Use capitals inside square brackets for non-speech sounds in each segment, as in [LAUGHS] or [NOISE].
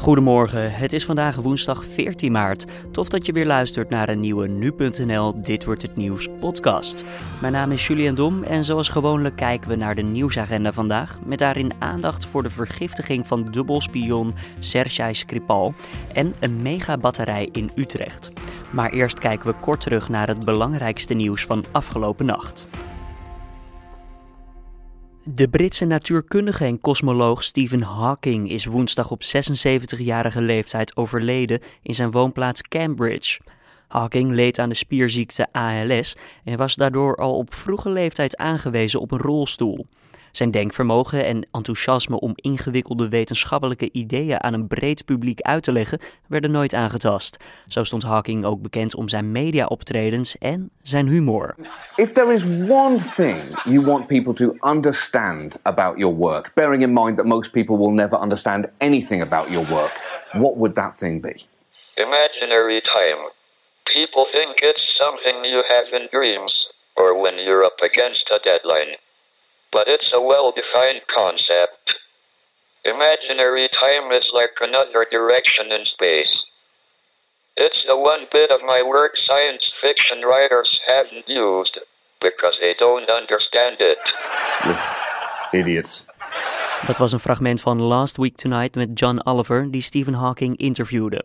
Goedemorgen, het is vandaag woensdag 14 maart. Tof dat je weer luistert naar een nieuwe Nu.nl Dit Wordt Het Nieuws podcast. Mijn naam is Julian Dom en zoals gewoonlijk kijken we naar de nieuwsagenda vandaag... met daarin aandacht voor de vergiftiging van dubbelspion Sergei Skripal... en een megabatterij in Utrecht. Maar eerst kijken we kort terug naar het belangrijkste nieuws van afgelopen nacht. De Britse natuurkundige en kosmoloog Stephen Hawking is woensdag op 76-jarige leeftijd overleden in zijn woonplaats Cambridge. Hawking leed aan de spierziekte ALS en was daardoor al op vroege leeftijd aangewezen op een rolstoel. Zijn denkvermogen en enthousiasme om ingewikkelde wetenschappelijke ideeën aan een breed publiek uit te leggen werden nooit aangetast. Zo stond Hawking ook bekend om zijn mediaoptredens en zijn humor. If there is one thing you want people to understand about your work, bearing in mind that most people will never understand anything about your work, what would that thing be? Imaginary time. People think it's something you have in dreams or when you're up against a deadline. But it's a well defined concept. Imaginary time is like another direction in space. It's the one bit of my work science fiction writers haven't used because they don't understand it. [LAUGHS] Idiots. Dat was een fragment van Last Week Tonight met John Oliver, die Stephen Hawking interviewde.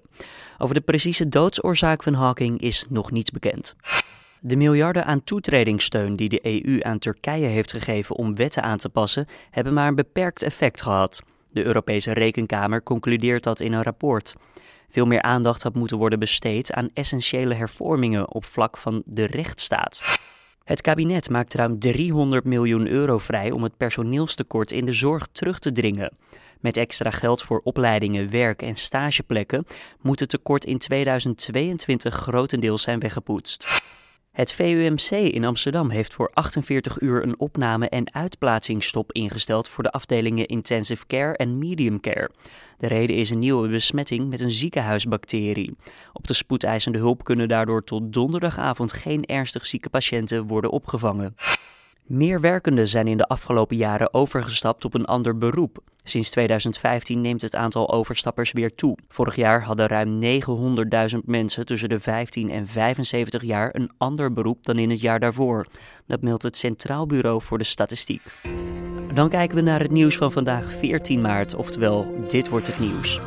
Over de precieze doodsoorzaak van Hawking is nog niets bekend. De miljarden aan toetredingssteun die de EU aan Turkije heeft gegeven om wetten aan te passen, hebben maar een beperkt effect gehad. De Europese Rekenkamer concludeert dat in een rapport. Veel meer aandacht had moeten worden besteed aan essentiële hervormingen op vlak van de rechtsstaat. Het kabinet maakt ruim 300 miljoen euro vrij om het personeelstekort in de zorg terug te dringen. Met extra geld voor opleidingen, werk en stageplekken moet het tekort in 2022 grotendeels zijn weggepoetst. Het VUMC in Amsterdam heeft voor 48 uur een opname- en uitplaatsingsstop ingesteld voor de afdelingen Intensive Care en Medium Care. De reden is een nieuwe besmetting met een ziekenhuisbacterie. Op de spoedeisende hulp kunnen daardoor tot donderdagavond geen ernstig zieke patiënten worden opgevangen. Meer werkenden zijn in de afgelopen jaren overgestapt op een ander beroep. Sinds 2015 neemt het aantal overstappers weer toe. Vorig jaar hadden ruim 900.000 mensen tussen de 15 en 75 jaar een ander beroep dan in het jaar daarvoor. Dat meldt het Centraal Bureau voor de Statistiek. Dan kijken we naar het nieuws van vandaag 14 maart, oftewel dit wordt het nieuws.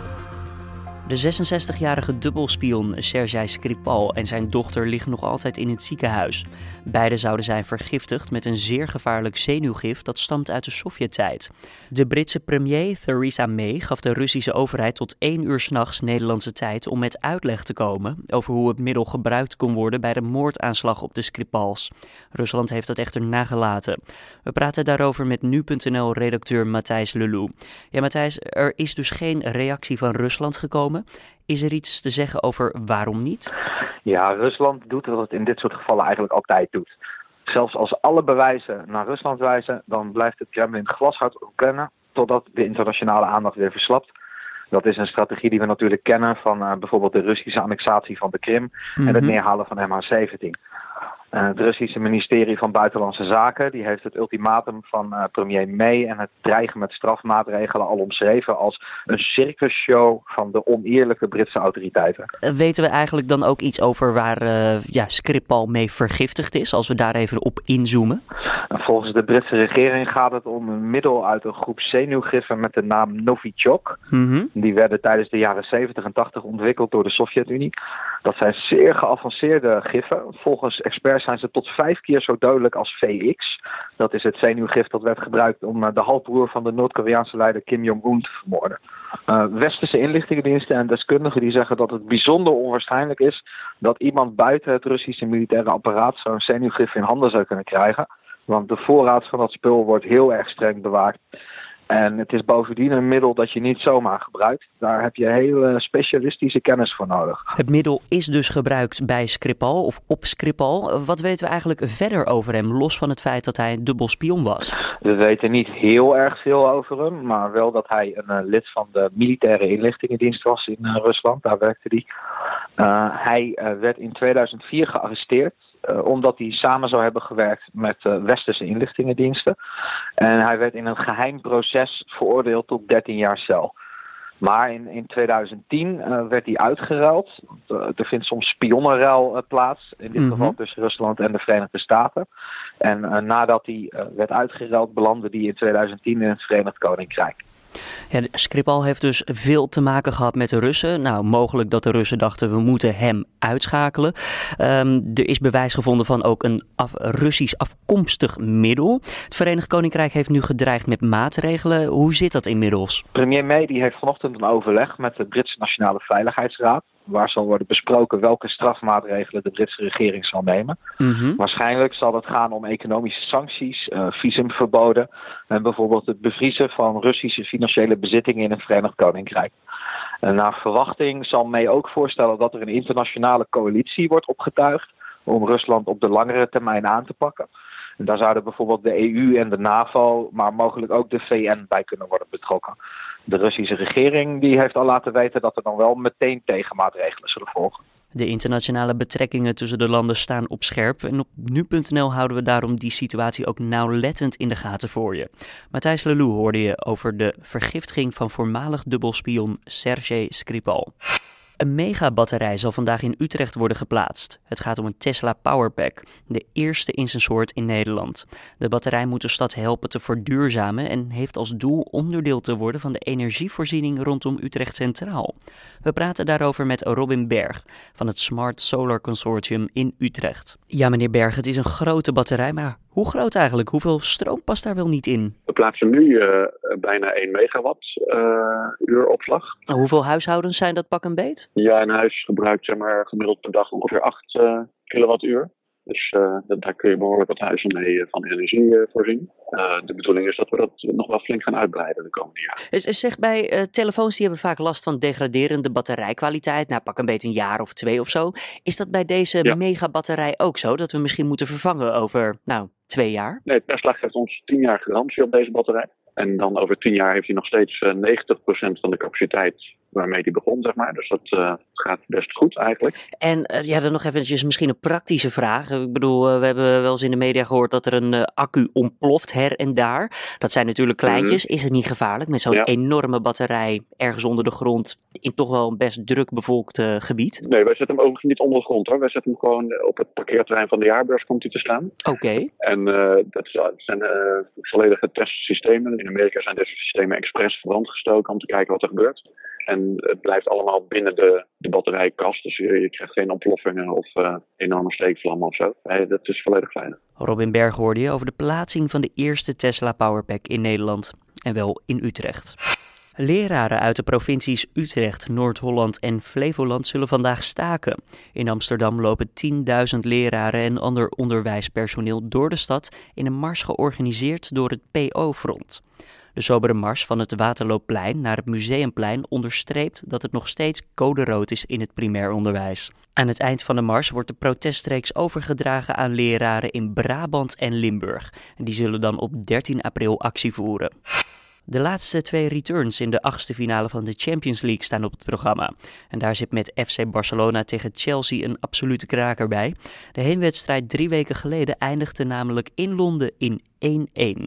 De 66-jarige dubbelspion Sergei Skripal en zijn dochter liggen nog altijd in het ziekenhuis. Beiden zouden zijn vergiftigd met een zeer gevaarlijk zenuwgif dat stamt uit de Sovjet-tijd. De Britse premier Theresa May gaf de Russische overheid tot 1 uur s'nachts Nederlandse tijd om met uitleg te komen over hoe het middel gebruikt kon worden bij de moordaanslag op de Skripals. Rusland heeft dat echter nagelaten. We praten daarover met nu.nl-redacteur Matthijs Lelou. Ja, Matthijs, er is dus geen reactie van Rusland gekomen. Is er iets te zeggen over waarom niet? Ja, Rusland doet wat het in dit soort gevallen eigenlijk altijd doet. Zelfs als alle bewijzen naar Rusland wijzen, dan blijft het Kremlin glashard ontkennen totdat de internationale aandacht weer verslapt. Dat is een strategie die we natuurlijk kennen van uh, bijvoorbeeld de Russische annexatie van de Krim en het mhm. neerhalen van MH17. Uh, het Russische ministerie van Buitenlandse Zaken die heeft het ultimatum van uh, premier May en het dreigen met strafmaatregelen al omschreven als een circusshow van de oneerlijke Britse autoriteiten. Uh, weten we eigenlijk dan ook iets over waar ja, Skripal mee vergiftigd is, als we daar even op inzoomen? volgens de Britse regering gaat het om een middel uit een groep zenuwgiffen met de naam Novichok. Mm Die werden tijdens de jaren 70 en 80 ontwikkeld door de Sovjet-Unie. Dat zijn zeer geavanceerde giffen. Volgens experts zijn ze tot vijf keer zo dodelijk als VX. Dat is het zenuwgif dat werd gebruikt om eh, de halfbroer van de Noord-Koreaanse leider Kim Jong-un te vermoorden. Uh, westerse inlichtingendiensten en deskundigen die zeggen dat het bijzonder onwaarschijnlijk is dat iemand buiten het Russische militaire apparaat zo'n zenuwgif in handen zou kunnen krijgen. Want de voorraad van dat spul wordt heel erg streng bewaakt. En het is bovendien een middel dat je niet zomaar gebruikt. Daar heb je hele specialistische kennis voor nodig. Het middel is dus gebruikt bij Skripal of op Skripal. Wat weten we eigenlijk verder over hem, los van het feit dat hij een dubbel spion was? We weten niet heel erg veel over hem, maar wel dat hij een uh, lid van de militaire inlichtingendienst was in uh, Rusland. Daar werkte hij. Uh, hij werd in 2004 gearresteerd omdat hij samen zou hebben gewerkt met uh, westerse inlichtingendiensten. En hij werd in een geheim proces veroordeeld tot 13 jaar cel. Maar in, in 2010 uh, werd die uitgeruild. er vindt soms spionnenruil plaats, in dit geval tussen Rusland en de Verenigde Staten. En nadat die werd uitgeruild, belandde die in 2010 in het Verenigd Koninkrijk. Ja, Skripal heeft dus veel te maken gehad met de Russen. Nou, mogelijk dat de Russen dachten we moeten hem uitschakelen. Um, er is bewijs gevonden van ook een Russisch afkomstig middel. Het Verenigd Koninkrijk heeft nu gedreigd met maatregelen. Hoe zit dat inmiddels? Premier May die heeft vanochtend een overleg met de Britse Nationale Veiligheidsraad waar zal worden besproken welke strafmaatregelen de Britse regering zal nemen. Mhm. Waarschijnlijk zal het gaan om economische sancties, uh, visumverboden en bijvoorbeeld het bevriezen van Russische financiële bezittingen in het Verenigd Koninkrijk. En naar verwachting zal May ook voorstellen dat er een internationale coalitie wordt opgetuigd om Rusland op de langere termijn aan te pakken. En daar zouden bijvoorbeeld de EU en de NAVO, maar mogelijk ook de VN bij kunnen worden betrokken. De Russische regering die heeft al laten weten dat er dan wel meteen tegenmaatregelen zullen volgen. De internationale betrekkingen tussen de landen staan op scherp en op nu.nl houden we daarom die situatie ook nauwlettend in de gaten voor je. Matthijs Lelou hoorde je over de vergiftiging van voormalig dubbelspion Sergej Skripal. Een megabatterij zal vandaag in Utrecht worden geplaatst. Het gaat om een Tesla Powerpack, de eerste in zijn soort in Nederland. De batterij moet de stad helpen te verduurzamen en heeft als doel onderdeel te worden van de energievoorziening rondom Utrecht Centraal. We praten daarover met Robin Berg van het Smart Solar Consortium in Utrecht. Ja, meneer Berg, het is een grote batterij, maar hoe groot eigenlijk? Hoeveel stroom past daar wel niet in? We plaatsen nu uh, bijna 1 megawatt uh, uur opslag. Hoeveel huishoudens zijn dat pak een beet? Ja, een huis gebruikt zeg maar, gemiddeld per dag ongeveer 8 uh, eh, kilowattuur. Dus daar kun je behoorlijk wat huizen mee van energie voorzien. de bedoeling is dat we dat nog wel flink gaan uitbreiden de komende jaren. Dus zeg bij telefoons die hebben vaak last van degraderende batterijkwaliteit. Nou, pak een beetje een jaar of twee of zo. Is dat bij deze ja. megabatterij ook zo? Dat we misschien moeten vervangen over, nou, twee jaar? Nee, Tesla geeft ons tien jaar garantie op deze batterij. En dan over tien jaar heeft hij nog steeds 90% eh, van de capaciteit waarmee die begon, zeg maar. Dus dat uh, gaat best goed eigenlijk. En uh, ja, dan nog eventjes misschien een praktische vraag. Ik bedoel, uh, we hebben wel eens in de media gehoord dat er een accu ontploft her en daar. Dat zijn natuurlijk kleintjes. Mhm. Is het niet gevaarlijk met zo'n enorme batterij ergens onder de grond in toch wel een best druk bevolkt gebied? Nee, wij zetten hem overigens niet onder de grond hoor. Wij zetten hem gewoon op het parkeerterrein van de jaarbeurs komt hij te staan. Oké. En dat zijn volledige testsystemen. In Amerika zijn deze systemen expres verbrand gestoken om te kijken wat er gebeurt. En het blijft allemaal binnen de, de batterijkast. Dus je, krijgt geen ontploffingen of uh, enorme steekvlammen of zo. Dat is volledig veilig. Robin Berg hoorde je over de plaatsing van de eerste Tesla Powerpack in Nederland. En wel in Utrecht. Leraren uit de provincies Utrecht, Noord-Holland en Flevoland zullen vandaag staken. In Amsterdam lopen 10.000 leraren en ander onderwijspersoneel door de stad in een mars georganiseerd door het PO-front. De sobere mars van het Waterloopplein naar het Museumplein onderstreept dat het nog steeds code rood is in het primair onderwijs. Aan het eind van de mars wordt de proteststreeks overgedragen aan leraren in Brabant en Limburg. Die zullen dan op 13 april actie voeren. De laatste twee returns in de achtste finale van de Champions League staan op het programma. En daar zit met FC Barcelona tegen Chelsea een absolute kraker bij. De heenwedstrijd drie weken geleden eindigde namelijk in Londen in 1-1.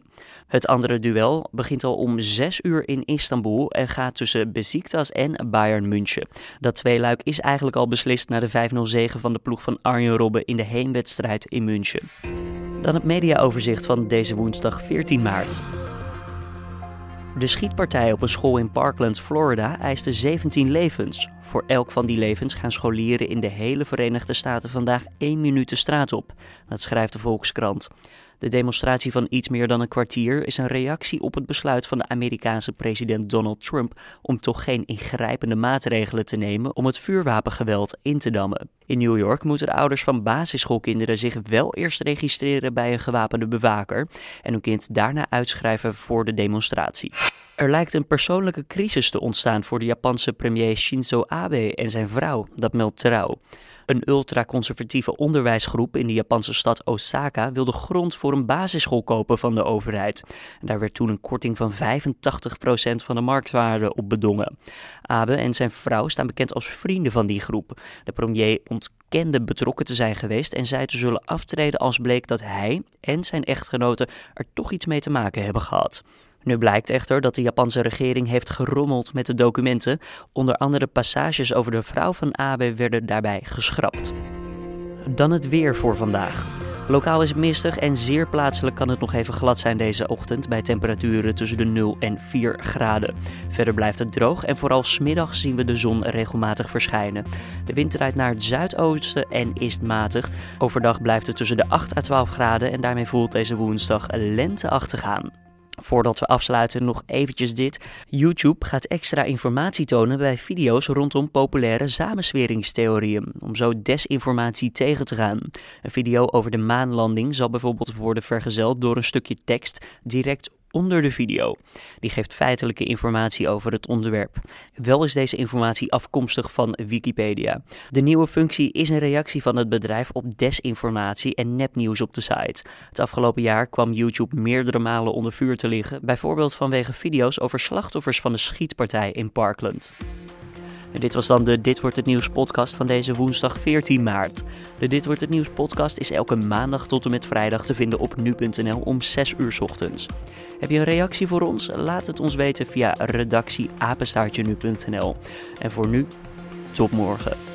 Het andere duel begint al om 6 uur in Istanbul en gaat tussen Besiktas en Bayern München. Dat tweeluik is eigenlijk al beslist na de 5-0 zege van de ploeg van Arjen Robben in de heenwedstrijd in München. Dan het mediaoverzicht van deze woensdag 14 maart. De schietpartij op een school in Parkland, Florida, eiste 17 levens. Voor elk van die levens gaan scholieren in de hele Verenigde Staten vandaag één minuut de straat op. Dat schrijft de Volkskrant. De demonstratie van iets meer dan een kwartier is een reactie op het besluit van de Amerikaanse president Donald Trump om toch geen ingrijpende maatregelen te nemen om het vuurwapengeweld in te dammen. In New York moeten de ouders van basisschoolkinderen zich wel eerst registreren bij een gewapende bewaker en hun kind daarna uitschrijven voor de demonstratie. Er lijkt een persoonlijke crisis te ontstaan voor de Japanse premier Shinzo Abe en zijn vrouw, dat meldt trouw. Een ultraconservatieve onderwijsgroep in de Japanse stad Osaka wilde grond voor een basisschool kopen van de overheid. Daar werd toen een korting van 85% van de marktwaarde op bedongen. Abe en zijn vrouw staan bekend als vrienden van die groep. De premier ontkende betrokken te zijn geweest en zei te zullen aftreden als bleek dat hij en zijn echtgenote er toch iets mee te maken hebben gehad. Nu blijkt echter dat de Japanse regering heeft gerommeld met de documenten. Onder andere passages over de vrouw van Abe werden daarbij geschrapt. Dan het weer voor vandaag. Lokaal is het mistig en zeer plaatselijk kan het nog even glad zijn deze ochtend bij temperaturen tussen de 0 en 4 graden. Verder blijft het droog en vooral smiddag zien we de zon regelmatig verschijnen. De wind draait naar het zuidoosten en is matig. Overdag blijft het tussen de 8 à 12 graden en daarmee voelt deze woensdag lenteachtig aan. Voordat we afsluiten nog eventjes dit. YouTube gaat extra informatie tonen bij video's rondom populaire samensweringstheorieën, om zo desinformatie tegen te gaan. Een video over de maanlanding zal bijvoorbeeld worden vergezeld door een stukje tekst direct onder de video. Die geeft feitelijke informatie over het onderwerp. Wel is deze informatie afkomstig van Wikipedia. De nieuwe functie is een reactie van het bedrijf op desinformatie en nepnieuws op de site. Het afgelopen jaar kwam YouTube meerdere malen onder vuur te liggen, bijvoorbeeld vanwege video's over slachtoffers van de schietpartij in Parkland. Dit was dan de Dit wordt het nieuws podcast van deze woensdag 14 maart. De Dit wordt het nieuws podcast is elke maandag tot en met vrijdag te vinden op nu.nl om 6 uur ochtends. Heb je een reactie voor ons? Laat het ons weten via redactieapenstaartje nu.nl. En voor nu, tot morgen.